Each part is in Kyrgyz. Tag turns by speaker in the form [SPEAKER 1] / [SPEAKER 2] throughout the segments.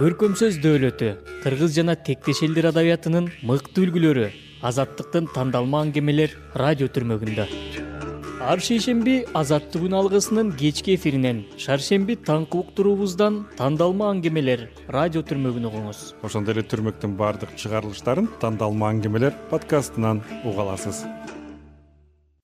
[SPEAKER 1] көркөм сөз дөөлөтү кыргыз жана тектеш элдер адабиятынын мыкты үлгүлөрү азаттыктын тандалма аңгемелер радио түрмөгүндө. Ар шейшемби азаттык күн алгысынын кечки эфиринен шаршемби таңкы уктуруубуздан тандалма аңгемелер радио түрмөгүн угуңуз.
[SPEAKER 2] Ошондой эле түрмөктүн баардык чыгарылыштарын тандалма аңгемелер подкастынан уга аласыз.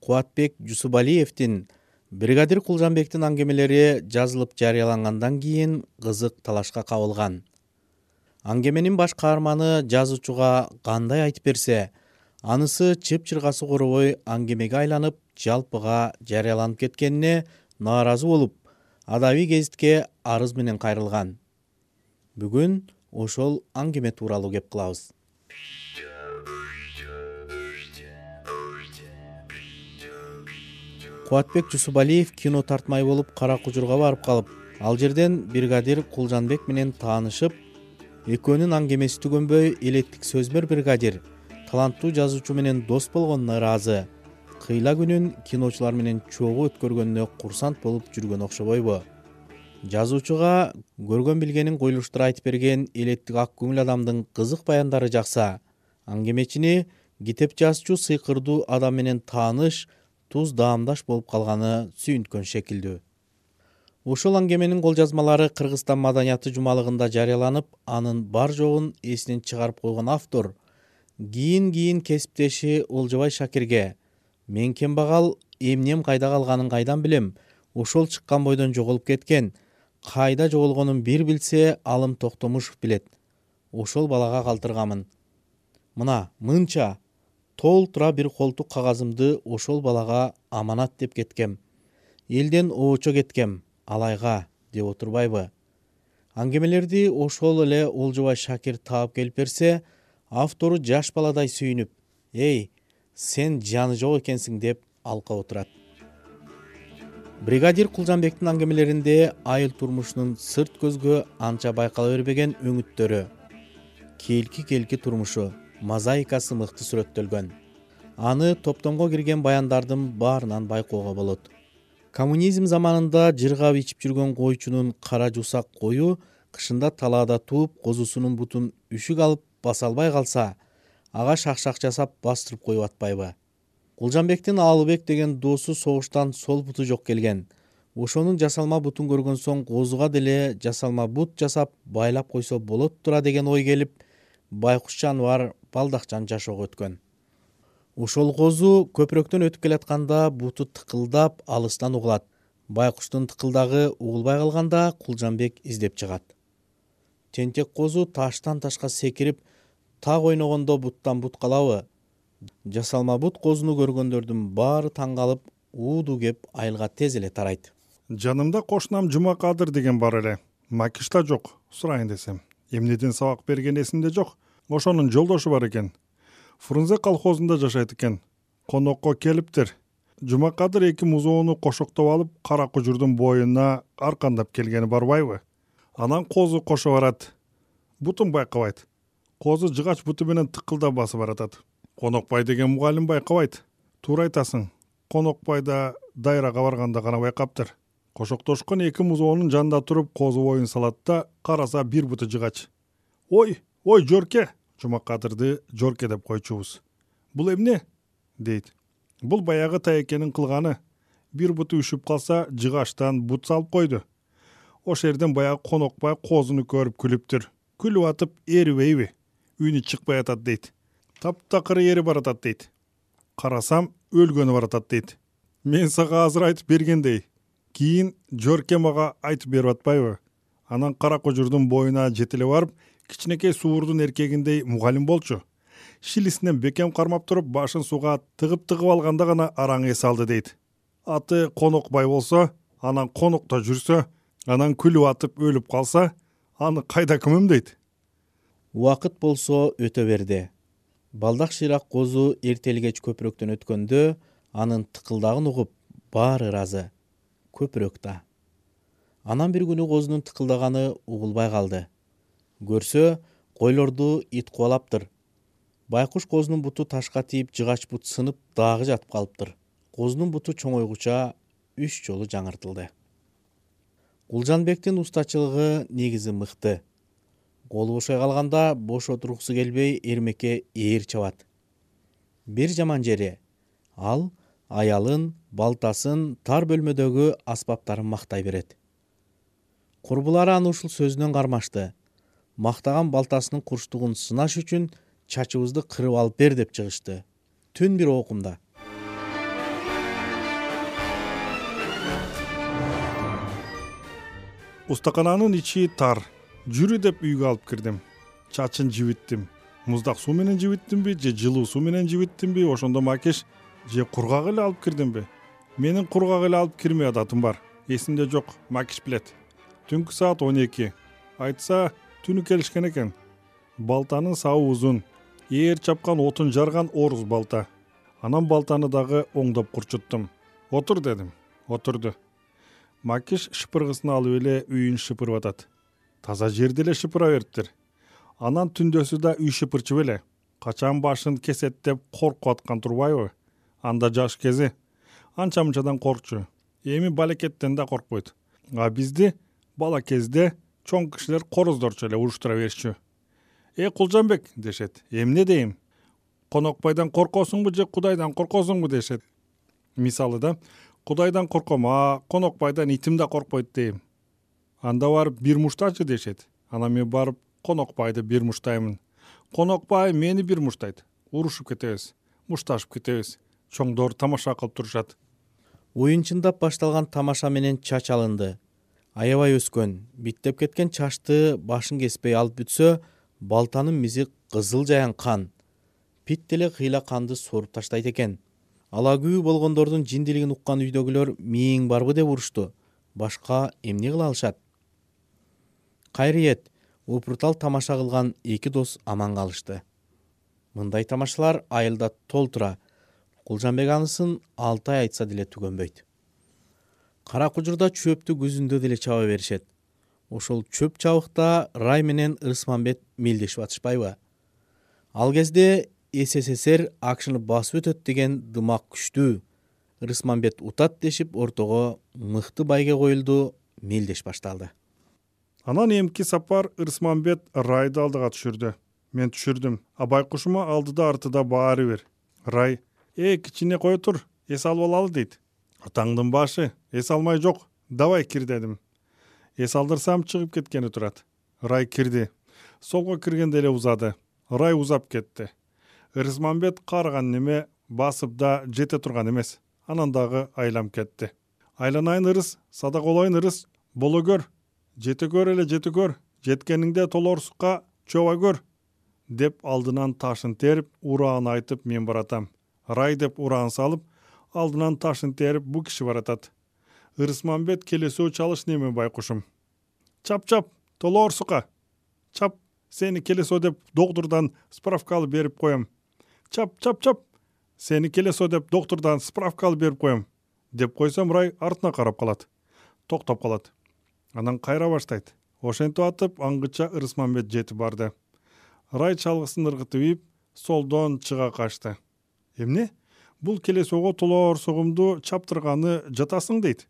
[SPEAKER 3] Кубатбек жусупалиевдин бригадир кулжанбектин аңгемелери жазылып жарыялангандан кийин кызык талашка кабылган. Аңгеменин баш каарманы жазуучуга кандай айтып берсе анысы чыпчыргасы коробой аңгемеге айланып жалпыга жарыяланып кеткенине нааразы болуп адабий гезитке арыз менен кайрылган. Бүгүн ошол аңгеме тууралуу кеп кылабыз кубатбек жусупалиев кино тартмай болуп кара кужурга барып калып ал жерден бригадир кулжанбек менен таанышып экөөнүн аңгемеси түгөнбөй элеттик сөзмөр бригадир таланттуу жазуучу менен дос болгонуна ыраазы кыйла күнүн киночулар менен чогуу өткөргөнүнө курсант болуп жүргөн окшобойбу жазуучуга көргөн билгенин коюлуштура айтып берген элеттик ак көңүл адамдын кызык баяндары жакса аңгемечини китеп жазчу сыйкырдуу адам менен тааныш туз даамдаш болуп калганы сүйүнткөн шекилдүү. Ушул аңгеменин кол жазмалары кыргызстан маданияты жумалыгында жарыяланып анын бар жогун эсинен чыгарып койгон автор кийин кийин кесиптеши олжобай шакирге мен кембагал эмнем кайда калганын кайдан билем? Ошол чыккан бойдон жоголуп кеткен кайда жоголгонун бир билсе алым токтомушев билет. Ошол балага калтырганмын мына мынча толтура бир колтук кагазымды ошол балага аманат деп кеткем. Элден оочо кеткем алайга деп отурбайбы. Аңгемелерди ошол эле олжобай шакир таап келип берсе автору жаш баладай сүйүнүп эй сен жаны жок экенсиң деп алкап отурат. Бригадир кулжанбектин аңгемелеринде айыл турмушунун сырт көзгө анча байкала бербеген өңүттөрү келки келки турмушу мозаикасы мыкты сүрөттөлгөн. Аны топтомго кирген баяндардын баарынан байкоого болот. Коммунизм заманында жыргап ичип жүргөн койчунун кара жуусак кою кышында талаада тууп козусунун бутун үшүк алып баса албай калса ага шакшак жасап бастырып коюп атпайбы. Кулжанбектин алыбек деген досу согуштан сол буту жок келген. Ошонун жасалма бутун көргөн соң козуга деле жасалма бут жасап байлап койсо болот тура деген ой келип байкуш жаныбар балдакчан жашоого өткөн. Ошол козу көпүрөктөн өтүп келатканда буту тыкылдап алыстан угулат. Байкуштун тыкылдагы угулбай калганда кулжанбек издеп чыгат. Тентек козу таштан ташка секирип так ойногондо буттан бут калабы жасалма бут козуну көргөндөрдүн баары таң калып ууду кеп айылга тез эле тарайт.
[SPEAKER 2] Жанымда кошунам жумакадыр деген бар эле. Макиш да жок сурайын десем. Эмнеден сабак бергени эсимде жок ошонун жолдошу бар экен. Фрунзе колхозунда жашайт экен. Конокко келиптир. Жумакадыр эки музоону кошоктоп алып кара кужурдун боюна аркандап келгени барбайбы анан козу кошо барат. Бутун байкабайт. Козу жыгач буту менен тыкылдап басып баратат. Конокбай деген мугалим байкабайт. Туура айтасың. Конокбай да дайрага барганда гана байкаптыр. Кошоктошкон эки музоонун жанында туруп козу боюн салат да караса бир буту жыгач. Ой ой жорке жумакадырды жорке деп койчубуз. Бул эмне? дейт. Бул баягы таекенин кылганы. Бир буту үшүп калса жыгачтан бут салып койду. Ошол жерден баягы конокбай козуну көрүп күлүптүр. Күлүп атып эрибейби үнү чыкпай атат дейт. Таптакыр эрип баратат дейт. Карасам өлгөнү баратат дейт. Мен сага азыр айтып бергендей кийин жорке мага айтып берип атпайбы. Анан кара кожурдун боюна жете эле барып кичинекей суурдун эркегиндей мугалим болчу. Шилисинен бекем кармап туруп башын сууга тыгып тыгып алганда гана араң эс алды дейт. Аты конокбай болсо анан конокто жүрсө анан күлүп атып өлүп калса аны кайда ким эмдейт
[SPEAKER 3] убакыт болсо өтө берди. Балдак шыйрак козу эртели кеч көпүрөктөн өткөндө анын тыкылдагын угуп баары ыраазы көпүрөк да. Анан бир күнү козунун тыкылдаганы угулбай калды көрсө койлорду ит кубалаптыр байкуш козунун буту ташка тийип жыгач бут сынып дагы жатып калыптыр. Козунун буту чоңойгуча үч жолу жаңыртылды. Кулжанбектин устачылыгы негизи мыкты. Колу бошой калганда бош отургусу келбей эрмекке ээр чабат. Бир жаман жери ал аялын балтасын тар бөлмөдөгү аспаптарын мактай берет. Курбулары аны ушул сөзүнөн кармашты мактаган балтасынын курчтугун сынаш үчүн чачыбызды кырып алып бер деп чыгышты. Түн бир оокумда.
[SPEAKER 2] Устакананын ичи тар. Жүрү деп үйгө алып кирдим. Чачын жибиттим. Муздак суу менен жибиттимби же жылуу суу менен жибиттимби ошондо макиш же кургак эле алып кирдимби? Менин кургак эле алып кирме адатым бар. Эсимде жок. Макиш билет. Түнкү саат он эки. Айтса түнү келишкен экен. Балтанын сабы узун ээр чапкан отун жарган орус балта. Анан балтаны дагы оңдоп курчуттум. Отур дедим. Отурду макиш шыпыргысын алып эле үйүн шыпырып атат таза жерди эле шыпыра бериптир анан түндөсү да үй шыпырчу беле качан башын кесет? деп коркуп аткан турбайбы? Анда жаш кези. Анча мынчадан коркчу эми балекеттен да коркпойт. А бизди бала кезде чоң кишилер короздорчу эле уруштура беришчү. Э кулжанбек дешет. Эмне дейм? Конокбайдан коркосуңбу же кудайдан коркосуңбу дешет. Мисалы да кудайдан корком а конокбайдан итим да коркпойт дейм анда барып бир муштачы дешет. Анан мен барып конокбайды бир муштаймын. Конокбай мени бир муштайт. Урушуп кетебиз мушташып кетебиз. Чоңдор тамаша кылып турушат
[SPEAKER 3] оюн чындап башталган тамаша менен чач алынды аябай өскөн. Биттеп кеткен чачты башын кеспей алып бүтсө балтанын мизи кызыл жаян кан. Пит деле кыйла канды соруп таштайт экен. Ала күбө болгондордун жиндилигин уккан үйдөгүлөр мээң барбы? деп урушту. Башка эмне кыла алышат? Кайриет упуртал тамаша кылган эки дос аман калышты мындай тамашалар айылда толтура кулжанбек анысын алты ай айтса деле түгөнбөйт кара кужурда чөптү күзүндө деле чаба беришет. Ошол чөп чабыкта рай менен ырысмамбет мелдешип атышпайбы. Ал кезде ссср акшны басып өтөт деген дымак күчтүү ырысмамбет утат дешип ортого мыкты байге коюлду мелдеш башталды.
[SPEAKER 2] Анан эмки сапар ырысмамбет райды алдыга түшүрдү. Мен түшүрдүм. А байкушума алдыда артыда баары бир. Рай э кичине кое тур? Эс алып алалы дейт атаңдын башы эс алмай жок. Давай кир дедим. Эс алдырсам чыгып кеткени турат. Рай кирди. Солго киргенде эле узады. Рай узап кетти. Ырысмамбет каарыган неме басып да жете турган эмес. Анан дагы айланып кетти. Айланайын ырыс садак ырыс. Боло көр. Жете көр эле жете көр. Жеткениңде толоорсукка чоба көр деп алдынан ташын терип ураан айтып мен баратам. Рай деп ураан салып алдынан ташын терип бу киши баратат. Ырысмамбет келесоо чалыш неме байкушум чап чап толоорсукка чап сени келесоо деп доктурдан справка алып берип коем. Чап чап чап сени келесо деп доктурдан справка алып берип коем. Деп койсом рай артына карап калат. Токтоп калат. Анан кайра баштайт. Ошентип атып аңгыча ырысмамбет жетип барды. Рай чалгысын ыргытып ийип солдон чыга качты. Эмне бул келесоого толоорсугумду чаптырганы жатасың дейт.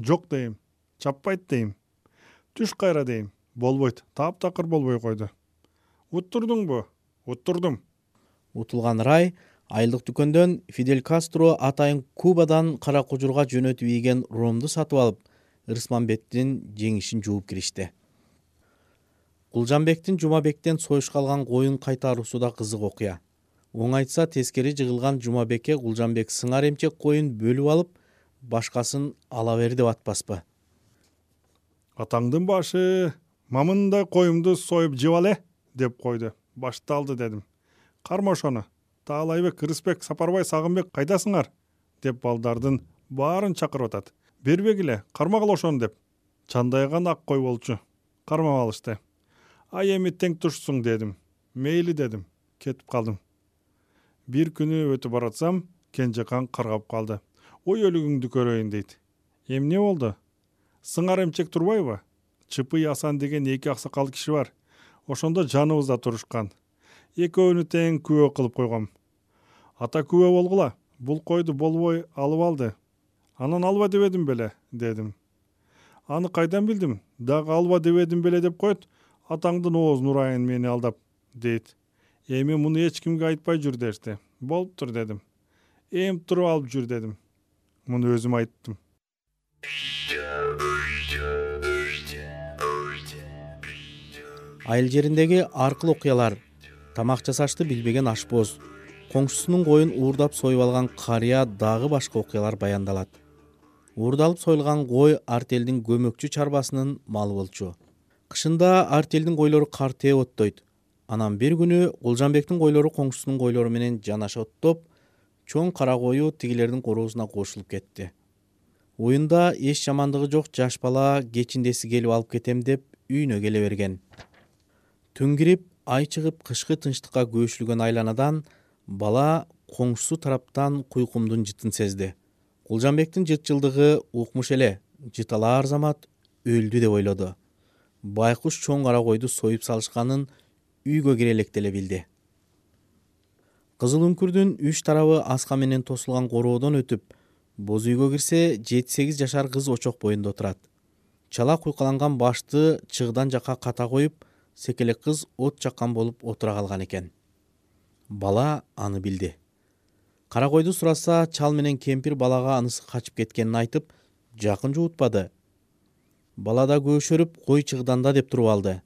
[SPEAKER 2] Жок дейм чаппайт дейм түш кайра дейм. Болбойт таптакыр болбой койду. Уттурдуңбу уттурдум.
[SPEAKER 3] Утулган рай айылдык дүкөндөн фидель кастро атайын кубадан кара кужурга жөнөтүп ийген ромду сатып алып ырысмамбеттин жеңишин жууп киришти. Кулжанбектин жумабектен союшка алган коюн кайтаруусу да кызык окуя оң айтса тескери жыгылган жумабекке кулжанбек сыңар эмчек коюн бөлүп алып башкасын ала бер деп атпаспы?
[SPEAKER 2] Атаңдын башы мамындай коюмду союп жеп ал э! деп койду. Башталды дедим. Карма ошону таалайбек ырысбек сапарбай сагынбек кайдасыңар? деп балдардын баарын чакырып атат. Бербегиле кармагыла ошону! деп. Чандайган ак кой болчу кармап алышты. Ай эми тең тушсуң дедим. Мейли! дедим. Кетип калдым бир күнү өтүп баратсам кенжекан каргап калды. Ой өлүгүңдү көрөйүн дейт. Эмне болду? Сыңар эмчек турбайбы чыпый асан деген эки аксакал киши бар. Ошондо жаныбызда турушкан. Экөөнү тең күбө кылып койгом. Ата күбө болгула. Бул койду болбой алып алды. Анан алба дебедим беле дедим. Аны кайдан билдим? Дагы алба дебедим беле деп коет атаңдын оозун урайын мени алдап дейт эми муну эч кимге айтпай жүр дешти. Болуптур дедим. Эмип туруп алып жүр дедим. Муну өзүм айттым.
[SPEAKER 3] Айыл жериндеги ар кыл окуялар тамак жасашты билбеген ашпоз коңшусунун коюн уурдап союп алган карыя дагы башка окуялар баяндалат. Уурдалып союлган кой артелдин көмөкчү чарбасынын малы болчу. Кышында артелдин койлору картээп оттойт анан бир күнү кулжанбектин койлору коңшусунун койлору менен жанаша оттоп чоң кара кою тигилердин короосуна кошулуп кетти. Оюнда эч жамандыгы жок жаш бала кечиндеси келип алып кетем деп үйүнө келе берген. Түн кирип ай чыгып кышкы тынчтыкка көөшүлгөн айланадан бала коңшусу тараптан куйкумдун жытын сезди. Кулжанбектин жыт жылдыгы укмуш эле жыт алаар замат өлдү деп ойлоду. Байкуш чоң кара койду союп салышканын үйгө кире электе эле билди. Кызыл үңкүрдүн үч тарабы аска менен тосулган короодон өтүп боз үйгө кирсе жети сегиз жашар кыз очок боюнда отурат. Чала куйкаланган башты чыгдан жака ката коюп секелек кыз от жаккан болуп отура калган экен. Бала аны билди. Кара койду сураса чал менен кемпир балага анысы качып кеткенин айтып жакын жуутпады. Бала да көөшөрүп кой чыгданда деп туруп алды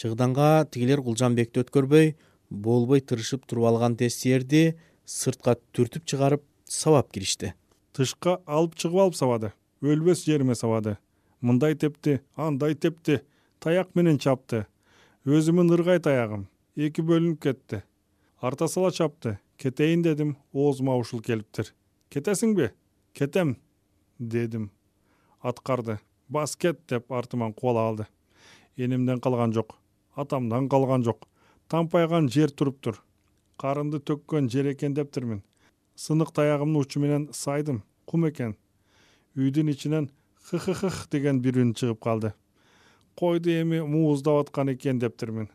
[SPEAKER 3] чыгданга тигилер кулжанбекти өткөрбөй болбой тырышып туруп алган тез сиерди сыртка түртүп чыгарып сабап киришти.
[SPEAKER 2] Тышка алып чыгып алып сабады өлбөс жериме сабады. Мындай тепти андай тепти таяк менен чапты. Өзүмүн ыргай таягым эки бөлүнүп кетти. Арта сала чапты кетейин дедим оозума ушул келиптир. Кетесиңби? Кетем дедим. Аткарды бас кет деп артыман кубала калды энемден калган жок атамдан калган жок. Тампайган жер туруптур карынды төккөн жер экен дептирмин сынык таягымдын учу менен сайдым. Кум экен. Үйдүн ичинен хыхыхых деген бир үн чыгып калды. Койду эми мууздап аткан экен дептирмин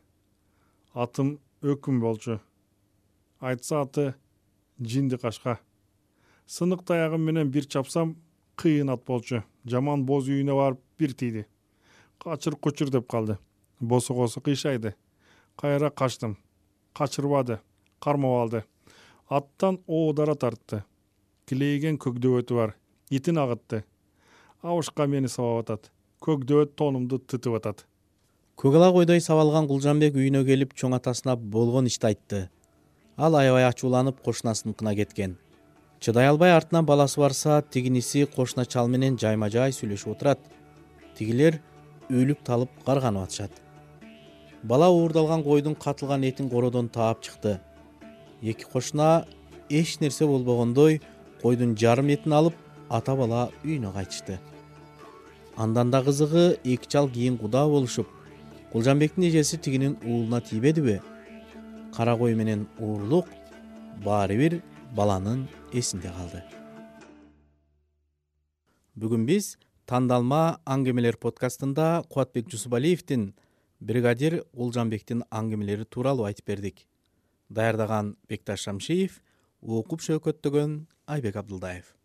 [SPEAKER 2] атым өкүм болчу. Айтса аты жинди кашка. Сынык таягым менен бир чапсам кыйын ат болчу. Жаман боз үйүнө барып бир тийди. Качыр кучур деп калды босогосу кыйшайды кайра качтым. Качырбады. Кармап алды. Аттан оодара тартты. Килейген көк дөбөтү бар. Итин агытты. Абышка мени сабап атат. Көк дөбөт тонумду тытып атат.
[SPEAKER 3] Көк ала койдой сабалган кулжанбек үйүнө келип чоң атасына болгон ишти айтты. Ал аябай ачууланып кошунасыныкына кеткен. Чыдай албай артынан баласы барса тигиниси кошуна чал менен жайма жай сүйлөшүп отурат. Тигилер өлүп талып карганып атышат бала уурдалган койдун катылган этин короодон таап чыкты. Эки кошуна эч нерсе болбогондой койдун жарым этин алып ата бала үйүнө кайтышты. Андан да кызыгы эки чал кийин кудаа болушуп кулжанбектин эжеси тигинин уулуна тийбедиби? Кара кой менен уурулук баары бир баланын эсинде калды. Бүгүн биз тандалма аңгемелер подкастында кубатбек жусупалиевдин бригадир кулжанбектин аңгемелери тууралуу айтып бердик. Даярдаган бекташ шамшиев окуп шөкөттөгөн айбек абдылдаев